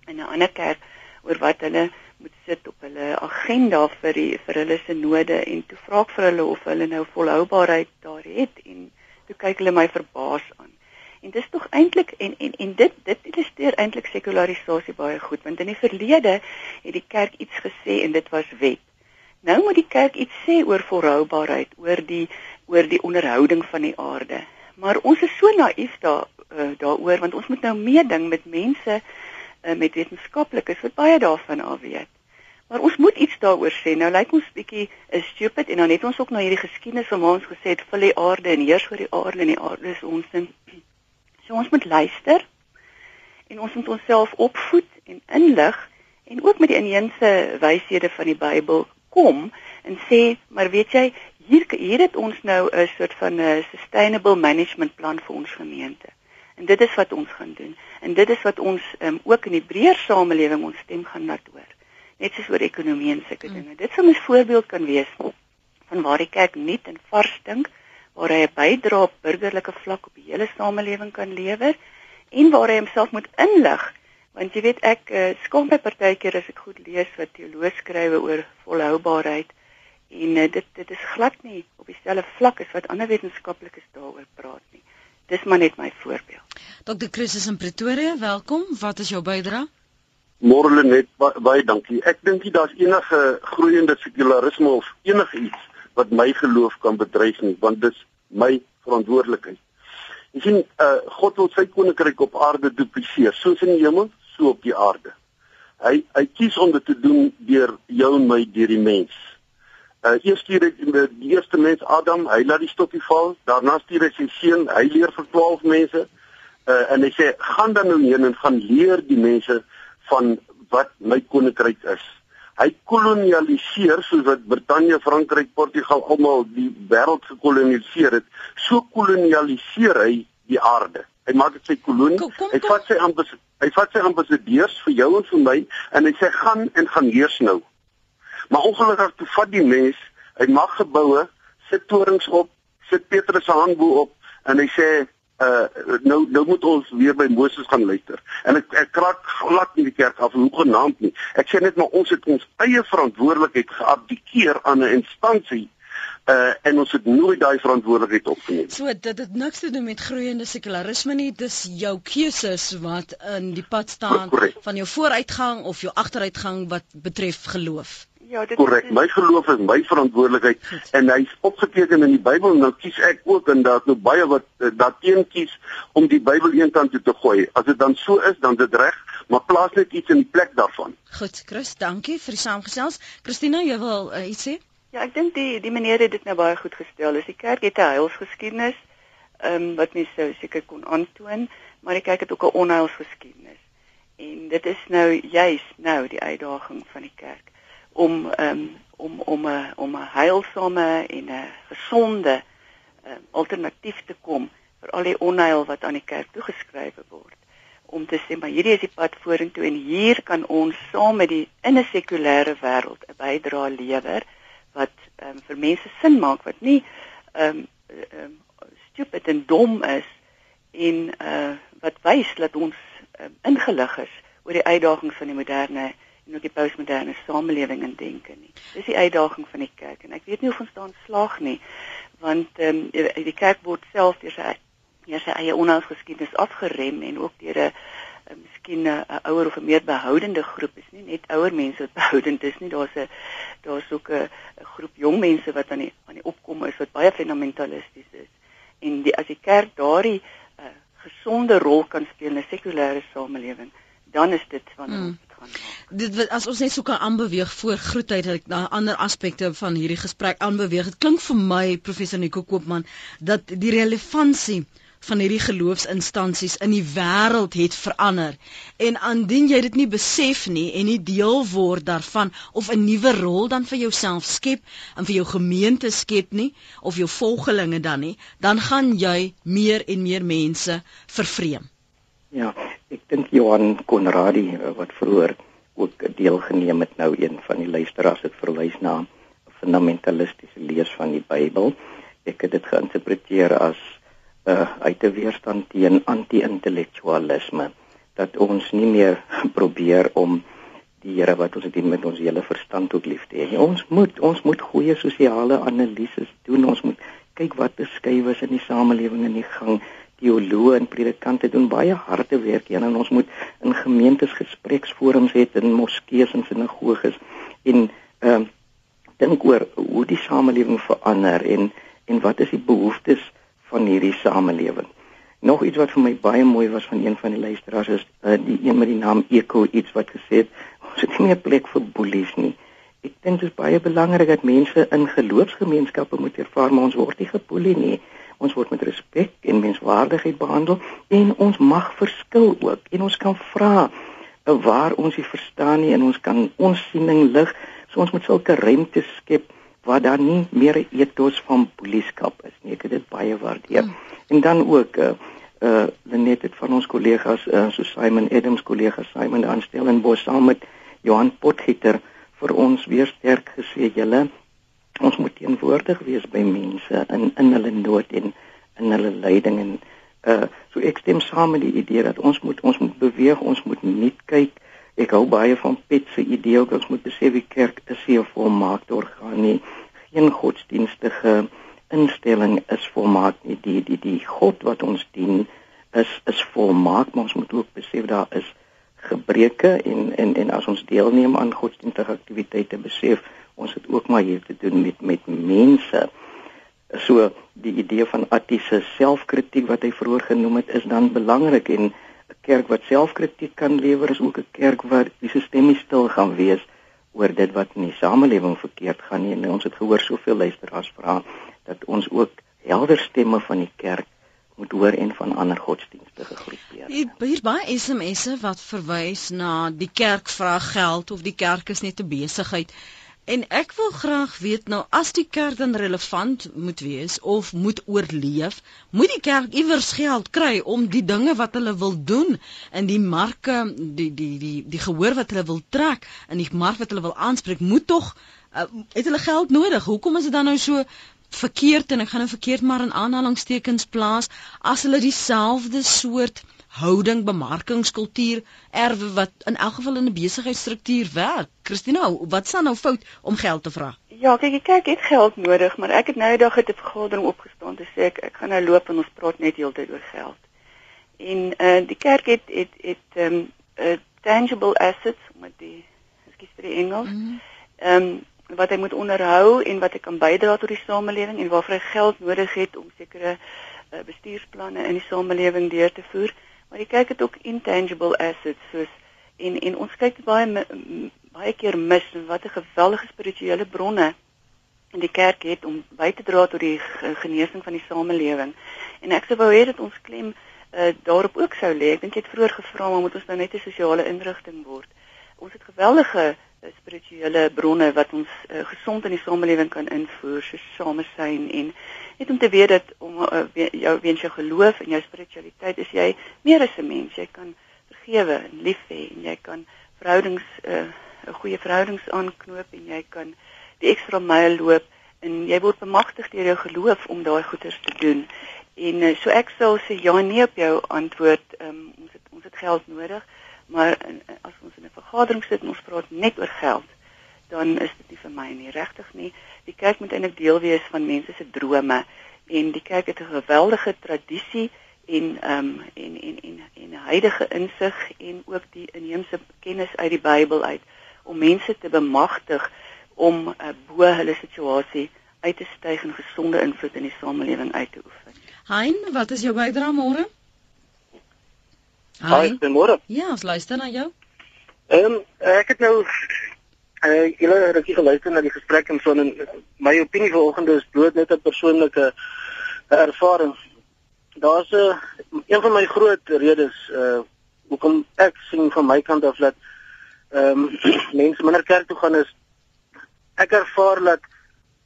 in 'n ander kerk oor wat hulle moet sit op hulle agenda vir die vir hulle sinode en toe vra ek vir hulle of hulle nou volhoubaarheid daar het en toe kyk hulle my verbaas aan. En dis tog eintlik en en en dit dit illustreer eintlik sekularisasie baie goed want in die verlede het die kerk iets gesê en dit was wet. Nou moet die kerk iets sê oor volhoubaarheid, oor die oor die onderhouding van die aarde. Maar ons is so naïef daar uh, daaroor want ons moet nou meeding met mense uh, met wetenskaplikes wat baie daarvan af weet. Maar ons moet iets daaroor sê. Nou lyk ons bietjie is stupid en dan het ons ook na hierdie geskiedenis van ons gesê het vir die aarde en heers oor die aarde en die aarde is ons in. *clears throat* So ons moet luister en ons moet onsself opvoed en inlig en ook met die inheemse wyshede van die Bybel kom en sê maar weet jy hier hier het ons nou 'n soort van 'n sustainable management plan vir ons gemeente. En dit is wat ons gaan doen. En dit is wat ons um, ook in die breër samelewing ons stem gaan laat hoor. Net soos oor ekonomie en sulke mm. dinge. Dit sou 'n voorbeeld kan wees van waar die kerk nuut en vars dink, waar hy 'n bydrae op burgerlike vlak op die hele samelewing kan lewer en waar hy homself moet inlig Want jy weet ek uh, skaam my partykeer as ek goed lees wat teoloë skrywe oor volhoubaarheid en uh, dit dit is glad nie op dieselfde vlak as wat ander wetenskaplikes daaroor praat nie. Dis maar net my voorbeeld. Dr. Chris is in Pretoria, welkom. Wat is jou bydrae? Môre net baie dankie. Ek dink nie daar's enige groeiende sekularisme of enigiets wat my geloof kan bedreig nie, want dis my verantwoordelikheid. Jy sien, uh God wil sy koninkryk op aarde dupliseer, soos in die hemel, so op die aarde. Hy hy kies om dit te doen deur jou en my, deur die mens. Uh eers stuur hy die, eerste mens Adam, hy laat die stokkie val, daarna stuur hy sy seun, hy leer vir 12 mense. Uh en hy sê gaan dan nou heen en gaan leer die mense van wat my koninkryk is. Hy kolonialiseer soos wat Brittanje, Frankryk, Portugal almal die wêreld gekoloniseer het, so kolonialiseer hy die aarde. Hy maak dit sy kolonie. Kom, kom, kom. Hy vat sy ambassadeurs, hy vat sy ambassadeurs vir jou en vir my en hy sê gaan en gaan heers nou. Maar ongelukkig toe vat die mens, hy maak geboue, sit torings op, sit Petrus se handboe op en hy sê uh nou nou moet ons weer by Moses gaan luister. En ek ek kraak glad nie die kerk af hoe genaamd nie. Ek sê net maar ons het ons eie verantwoordelikheid geabdikeer aan 'n instansie uh en ons het nooit daai verantwoordelikheid opgeneem. So dit het niks te doen met groeiende sekularisme nie. Dis jou keuses wat in die pad staan Correct. van jou vooruitgang of jou agteruitgang wat betref geloof. Ja, dit korrek. Is... My geloof is my verantwoordelikheid en hy's opgeteken in die Bybel en nou kies ek ook en daar's nou baie wat uh, daarteen kies om die Bybel eenkant toe te gooi. As dit dan so is, dan dit reg, maar plaas net iets in die plek daarvan. Goed, Chris, dankie vir die saamgesels. Christina, jy wil uh, iets sê? Ja, ek dink die die meneer het dit nou baie goed gestel. Dis die kerk het 'n heilsgeskiedenis, ehm um, wat mens sou seker kon aantoon, maar die kerk het ook 'n onheilsgeskiedenis. En dit is nou juis nou die uitdaging van die kerk om um, om om 'n om 'n heilsame en 'n gesonde um, alternatief te kom vir al die onheil wat aan die kerk toegeskryf word om te sê maar hierdie is die pad vorentoe en hier kan ons saam met die in 'n sekulêre wêreld 'n bydrae lewer wat um, vir mense sin maak wat nie ehm um, um, stupid en dom is en uh, wat wys dat ons um, ingelig is oor die uitdagings van die moderne en ook die postmoderne samelewing en denke nie. Dis die uitdaging van die kerk en ek weet nie of ons daarin slaag nie want ehm um, die kerk word self deur sy deur sy eie onheilsgeskiedenis afgerem en ook deur 'n miskien 'n ouer of 'n meer behoudende groep is nie net ouer mense wat *laughs* behoudend is nie. Daar's 'n daar's ook 'n groep jong mense wat aan die aan die opkom is wat baie fundamentalisties is. En die as die kerk daardie uh, gesonde rol kan speel in 'n sekulêre samelewing dan is dit van mm dit as ons net so kan aanbeweeg voor groetheid dat ek na ander aspekte van hierdie gesprek aanbeweeg. Dit klink vir my professor Nico Koopman dat die relevantie van hierdie geloofsinstansies in die wêreld het verander. En aandien jy dit nie besef nie en nie deel word daarvan of 'n nuwe rol dan vir jouself skep en vir jou gemeente skep nie of jou volgelinge dan nie, dan gaan jy meer en meer mense vervreem. Ja, ek dink Johan Konradi eh, wat vroeër ook deelgeneem het nou een van die luisteraars het verwys na 'n fundamentalistiese lees van die Bybel. Ek het dit geïnterpreteer as uh, uit 'n weerstand teen anti-intellektualisme dat ons nie meer *laughs* probeer om die Here wat ons dien met ons hele verstand ook lief te hê. Ons moet ons moet goeie sosiale analises doen. Ons moet kyk wat beskuif is in die samelewing en die gang teoloë en predikante doen baie harde werk hier en ons moet in gemeentes gespreksforums hê in moskeeë en sinagoges en ehm uh, dink oor hoe die samelewing verander en en wat is die behoeftes van hierdie samelewing. Nog iets wat vir my baie mooi was van een van die luisteraars is uh, die een met die naam Eko iets wat gesê het ons het nie 'n plek vir boelies nie. Ek dink dit is baie belangrik dat mense in geloofsgemeenskappe moet ervaar maar ons word nie geboelie nie ons word met respek en menswaardigheid behandel en ons mag verskil ook en ons kan vra eh, waar ons nie verstaan nie en ons kan ons siening lig so ons moet sulke ruimte skep waar daar nie meer 'n ethos van polieskap is nie ek het dit baie waardeer hmm. en dan ook uh, uh net dit van ons kollegas uh, so Simon Adams kollega Simon aanstel en bos saam met Johan Potgieter vir ons weer sterk gesê julle ons moet teenwoordig wees by mense in in hulle nood en in hulle lyding en uh so ek stem saam met die idee dat ons moet ons moet beweeg, ons moet nuut kyk. Ek hou baie van Piet se idee ook ons moet besef die kerk is nie 'n volmaakte orgaan nie. Geen godsdienstige instelling is volmaak nie. Die die die God wat ons dien is is volmaak, maar ons moet ook besef daar is gebreke en en en as ons deelneem aan godsdienstige aktiwiteite besef ons het ook maar hier te doen met met mense. So die idee van atiese selfkritiek wat hy vroeër genoem het is dan belangrik en 'n kerk wat selfkritiek kan lewer is ook 'n kerk waar die stemme stil gaan wees oor dit wat in die samelewing verkeerd gaan nie. En ons het gehoor soveel luisteraars vra dat ons ook helder stemme van die kerk moet hoor en van ander godsdienstige groeperinge. Hier baie SMS'e wat verwys na die kerk vra geld of die kerk is net 'n besigheid. En ek wil graag weet nou as die kerk dan relevant moet wees of moet oorleef, moet die kerk iewers geld kry om die dinge wat hulle wil doen in die marke, die die die die gehoor wat hulle wil trek in die mark wat hulle wil aanspreek, moet tog uh, het hulle geld nodig. Hoekom is dit dan nou so verkeerd en ek gaan nou verkeerd maar in aanhalingstekens plaas as hulle dieselfde soort houding bemarkingskultuur erwe wat in elk geval in 'n besigheidsstruktuur werk. Christina, wat staan nou fout om geld te vra? Ja, kyk, ek het geld nodig, maar ek het nou die dag het 'n vergadering opgestaan te sê ek ek gaan nou loop en ons praat net heeltyd oor geld. En eh uh, die kerk het het het ehm um, uh, tangible assets met die ekskuus vir die Engels. Mhm. Ehm mm um, wat hy moet onderhou en wat hy kan bydra tot die samelewing en waarvoor hy geld nodig het om sekere uh, bestuursplanne in die samelewing deur te voer. Maar jy kyk dit ook intangible assets soos en en ons kyk baie baie keer mis wat 'n geweldige spirituele bronne in die kerk het om by te dra tot die genesing van die samelewing. En ek sou wou hê dat ons klem uh, daarop ook sou lê. Ek dink jy het vroeër gevra maar moet ons nou net 'n sosiale inrigting word. Ons het geweldige Eh, spirituele bronne wat ons uh, gesond in die samelewing kan invoer, so samesyn en net om te weet dat om uh, jou weens jou geloof en jou spiritualiteit is jy meer as 'n mens. Jy kan vergewe en lief hê en jy kan verhoudings 'n uh, goeie verhoudings aanknoop en jy kan die ekstra myl loop en jy word bemagtig deur jou geloof om daai goeders te doen. En uh, so ek sal sê ja nee op jou antwoord. Um, ons het ons het geld nodig maar in, as ons in 'n vergadering sit en ons praat net oor geld, dan is dit nie vir my nie regtig nie. Die kerk moet eintlik deel wees van mense se drome en die kerk het 'n geweldige tradisie en ehm um, en en en en 'n heilige insig en ook die inheemse kennis uit die Bybel uit om mense te bemagtig om uh, bo hulle situasie uit te styg en gesonde invloed in die samelewing uit te oefen. Hein, wat is jou bydrae môre? Hi, goeiemôre. Ja, ons luister na jou. Ehm um, ek het nou eh uh, julle het ek geluister na die gesprek en so en my opinie vanoggend is bloot net 'n persoonlike ervaring. Daar's 'n uh, een van my groot redes eh uh, hoekom ek sien van my kant af dat ehm um, *clears throat* mense minder kerk toe gaan is ek ervaar dat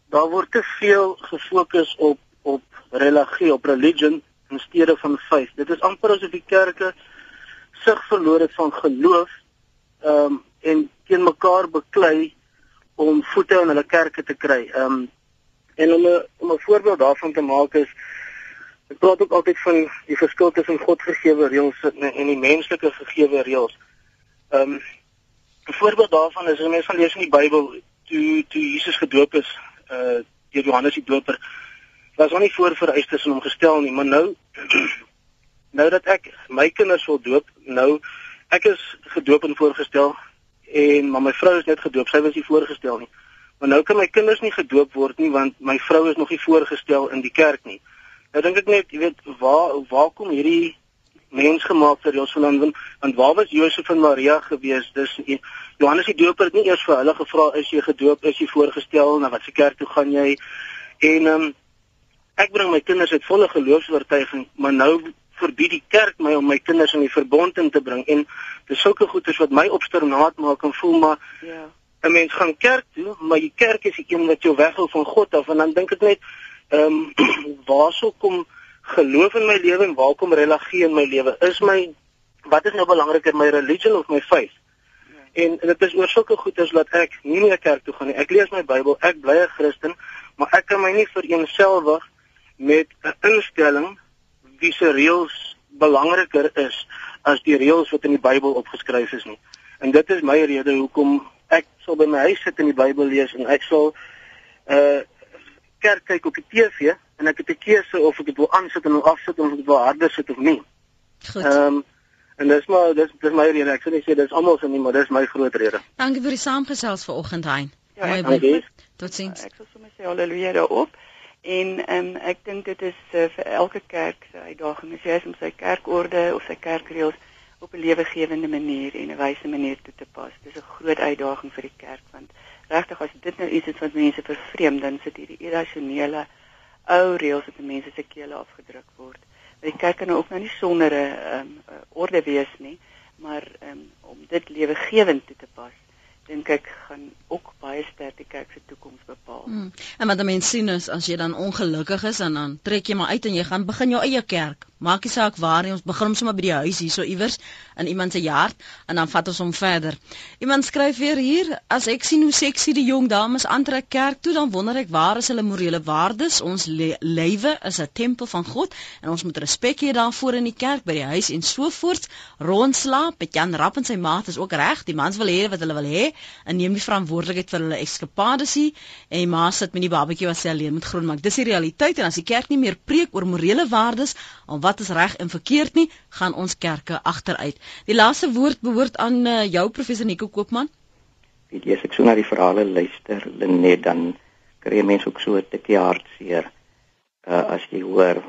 daar word te veel gefokus op op religie, op religion in steede van faith. Dit is amper asof die kerke sig verloor het van geloof ehm um, en teen mekaar beklei om voete in hulle kerke te kry. Ehm um, en om 'n om 'n voorbeeld daarvan te maak is ek praat ook altyd van die verskil tussen God gegeewe reëls en, die menslike gegeewe reëls. Ehm um, 'n voorbeeld daarvan is as mense van lees in die Bybel toe toe Jesus gedoop is uh deur Johannes die Doper was hom nie voor vereistes om gestel nie, maar nou nou dat ek my kinders wil doop, nou ek is gedoop en voorgestel en maar my vrou is net gedoop, sy was nie voorgestel nie. Maar nou kan my kinders nie gedoop word nie want my vrou is nog nie voorgestel in die kerk nie. Nou dink ek net, jy weet, waar waar kom hierdie mensgemaakte reëls vandaan want waar was Josef en Maria gewees? Dis Johannes die Doper het nie eers vir hulle gevra is jy gedoop, is jy voorgestel, na watter kerk toe gaan jy? En um, ek bring my kinders uit volle geloofsvertuiging, maar nou verbied die kerk my om my kinders in die verbond in te bring. En dis sulke goeders wat my opsternaat maak en voel maar ja. 'n mens gaan kerk toe maar die kerk is die een wat jou weghou van God af. En dan dink ek net ehm um, *clears throat* waarso kom geloof in my lewe en waar kom religie in my lewe? Is my wat is nou belangriker my religion of my faith? Ja. en dit is oor sulke goeders dat ek nie meer kerk toe gaan nie. Ek lees my Bybel ek bly 'n Christen maar ek kan my nie vereenselwig met 'n instelling wie se reëls belangriker is as die reëls wat in die Bybel opgeskryf is nie. En dit is my rede hoekom ek sal by my huis sit en die Bybel lees en ek sal uh kerk kyk op die TV en ek het 'n keuse of ek dit wil aansit en afsit of ek dit wil harder sit of nie. Goed. Ehm um, en dis maar dis dis my rede. Ek sê nie sê dis almal se nie, maar dis my groot rede. Dankie vir die saamgesels vanoggend, Hein. Ja, Mooi bly. Totsiens. Ek sal sommer sê haleluja daarop. En um, ek dink dit is uh, vir elke kerk se uitdaging is jy om sy kerkorde of sy kerkreëls op 'n lewegewende manier en 'n wyse manier toe te pas. Dis 'n groot uitdaging vir die kerk want regtig as dit nou iets is wat mense vervreem, dan sit hierdie irrasionele ou reëls wat mense se kele afgedruk word. Maar die kerk kan nou ook nou nie sonder 'n um, orde wees nie, maar um, om dit lewegewend toe te pas dink ek gaan ook baie sterk die kerk se toekoms bepaal. Hmm. En wat mense sien is as jy dan ongelukkig is en dan trek jy maar uit en jy gaan begin jou eie kerk. Maak nie saak waar nie, ons begin sommer by die huis hierso iewers in iemand se yard en dan vat ons hom verder. Iemand skryf weer hier, as ek sien hoe seksie die jong dames aantrek kerk toe, dan wonder ek waar is hulle morele waardes? Ons le lewe is 'n tempel van God en ons moet respek hê daarvoor in die kerk, by die huis en so voort. Rondslaap met Jan Rapp en sy maat is ook reg. Die mans wil hê wat hulle wil hê en neem die verantwoordelikheid vir hulle eskapades hier en die ma sit met die babatjie wat sy alleen moet grootmaak. Dis die realiteit en as die kerk nie meer preek oor morele waardes en wat is reg en verkeerd nie, gaan ons kerke agteruit. Die laaste woord behoort aan uh, jou professor Nico Koopman. Weet jy as ek so na die verhale luister, Lenet dan kry mense ook so 'n tikkie hartseer uh, as jy hoor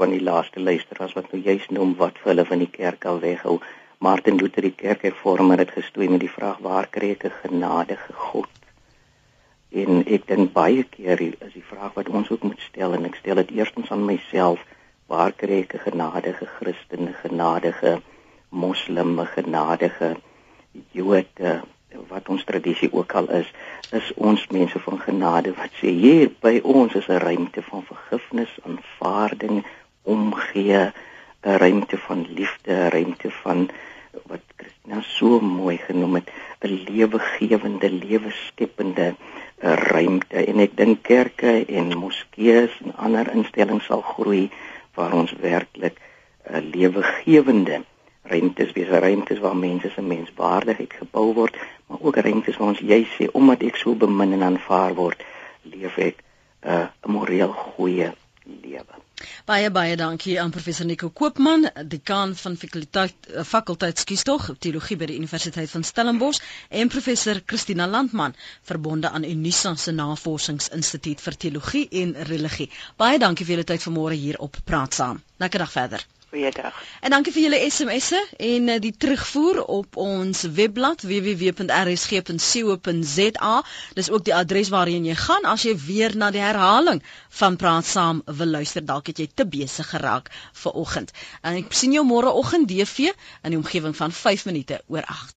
van die laaste luisteraars wat nou juist noem wat vir hulle van die kerk al weghou. Martin Luther die kerk hervormer het gestoei met die vraag waar kry ek 'n genadige God? En ek dink baie keer is die vraag wat ons ook moet stel en ek stel dit eerstens aan myself, waar kry ek 'n genadige Christen, 'n genadige moslim, 'n genadige Jood, wat ons tradisie ook al is, is ons mense van genade wat sê hier by ons is 'n ruimte van vergifnis, aanvaarding, omgee, 'n ruimte van liefde, 'n ruimte van wat Christina so mooi genoem het 'n lewegewende leweskepende eh, ruimte. En ek dink kerke en moskeeë en ander instellings sal groei waar ons werklik 'n eh, lewegewende ruimtes wees ruimtes waar mense se menswaardigheid gebou word maar ook ruimtes waar ons jy sê omdat ek so bemin en aanvaar word leef ek eh, 'n uh, moreel goeie lewe Baie baie dankie aan professor Nico Koopman, dekaan van fakulteit eh, fakulteit skiestog teologie by die Universiteit van Stellenbosch en professor Christina Landman, verbonde aan Unisa se Navorsingsinstituut vir Teologie en Religie. Baie dankie vir julle tyd vanmôre hier op Praat Saam. Lekker dag verder. Goeiedag. En dankie vir julle SMS'e en uh, die terugvoer op ons webblad www.rsg.co.za. Dis ook die adres waarheen jy gaan as jy weer na die herhaling van Praat Saam wil luister. Dalk het jy te besig geraak vir oggend. En ek sien jou môre oggend DV in die omgewing van 5 minute oor 8.